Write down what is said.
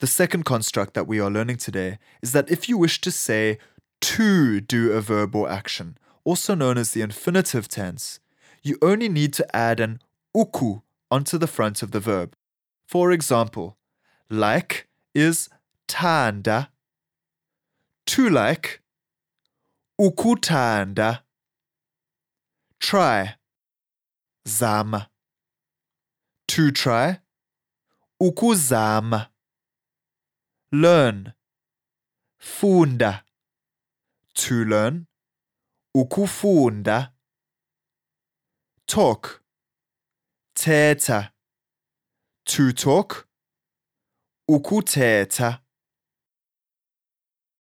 The second construct that we are learning today is that if you wish to say to do a verb or action, also known as the infinitive tense, you only need to add an uku onto the front of the verb. For example, like is thanda, to like, ukuthanda, try, zama, to try, ukuzama, learn, funda, to learn, ukufunda, talk, thetha, to talk, ukuthetha.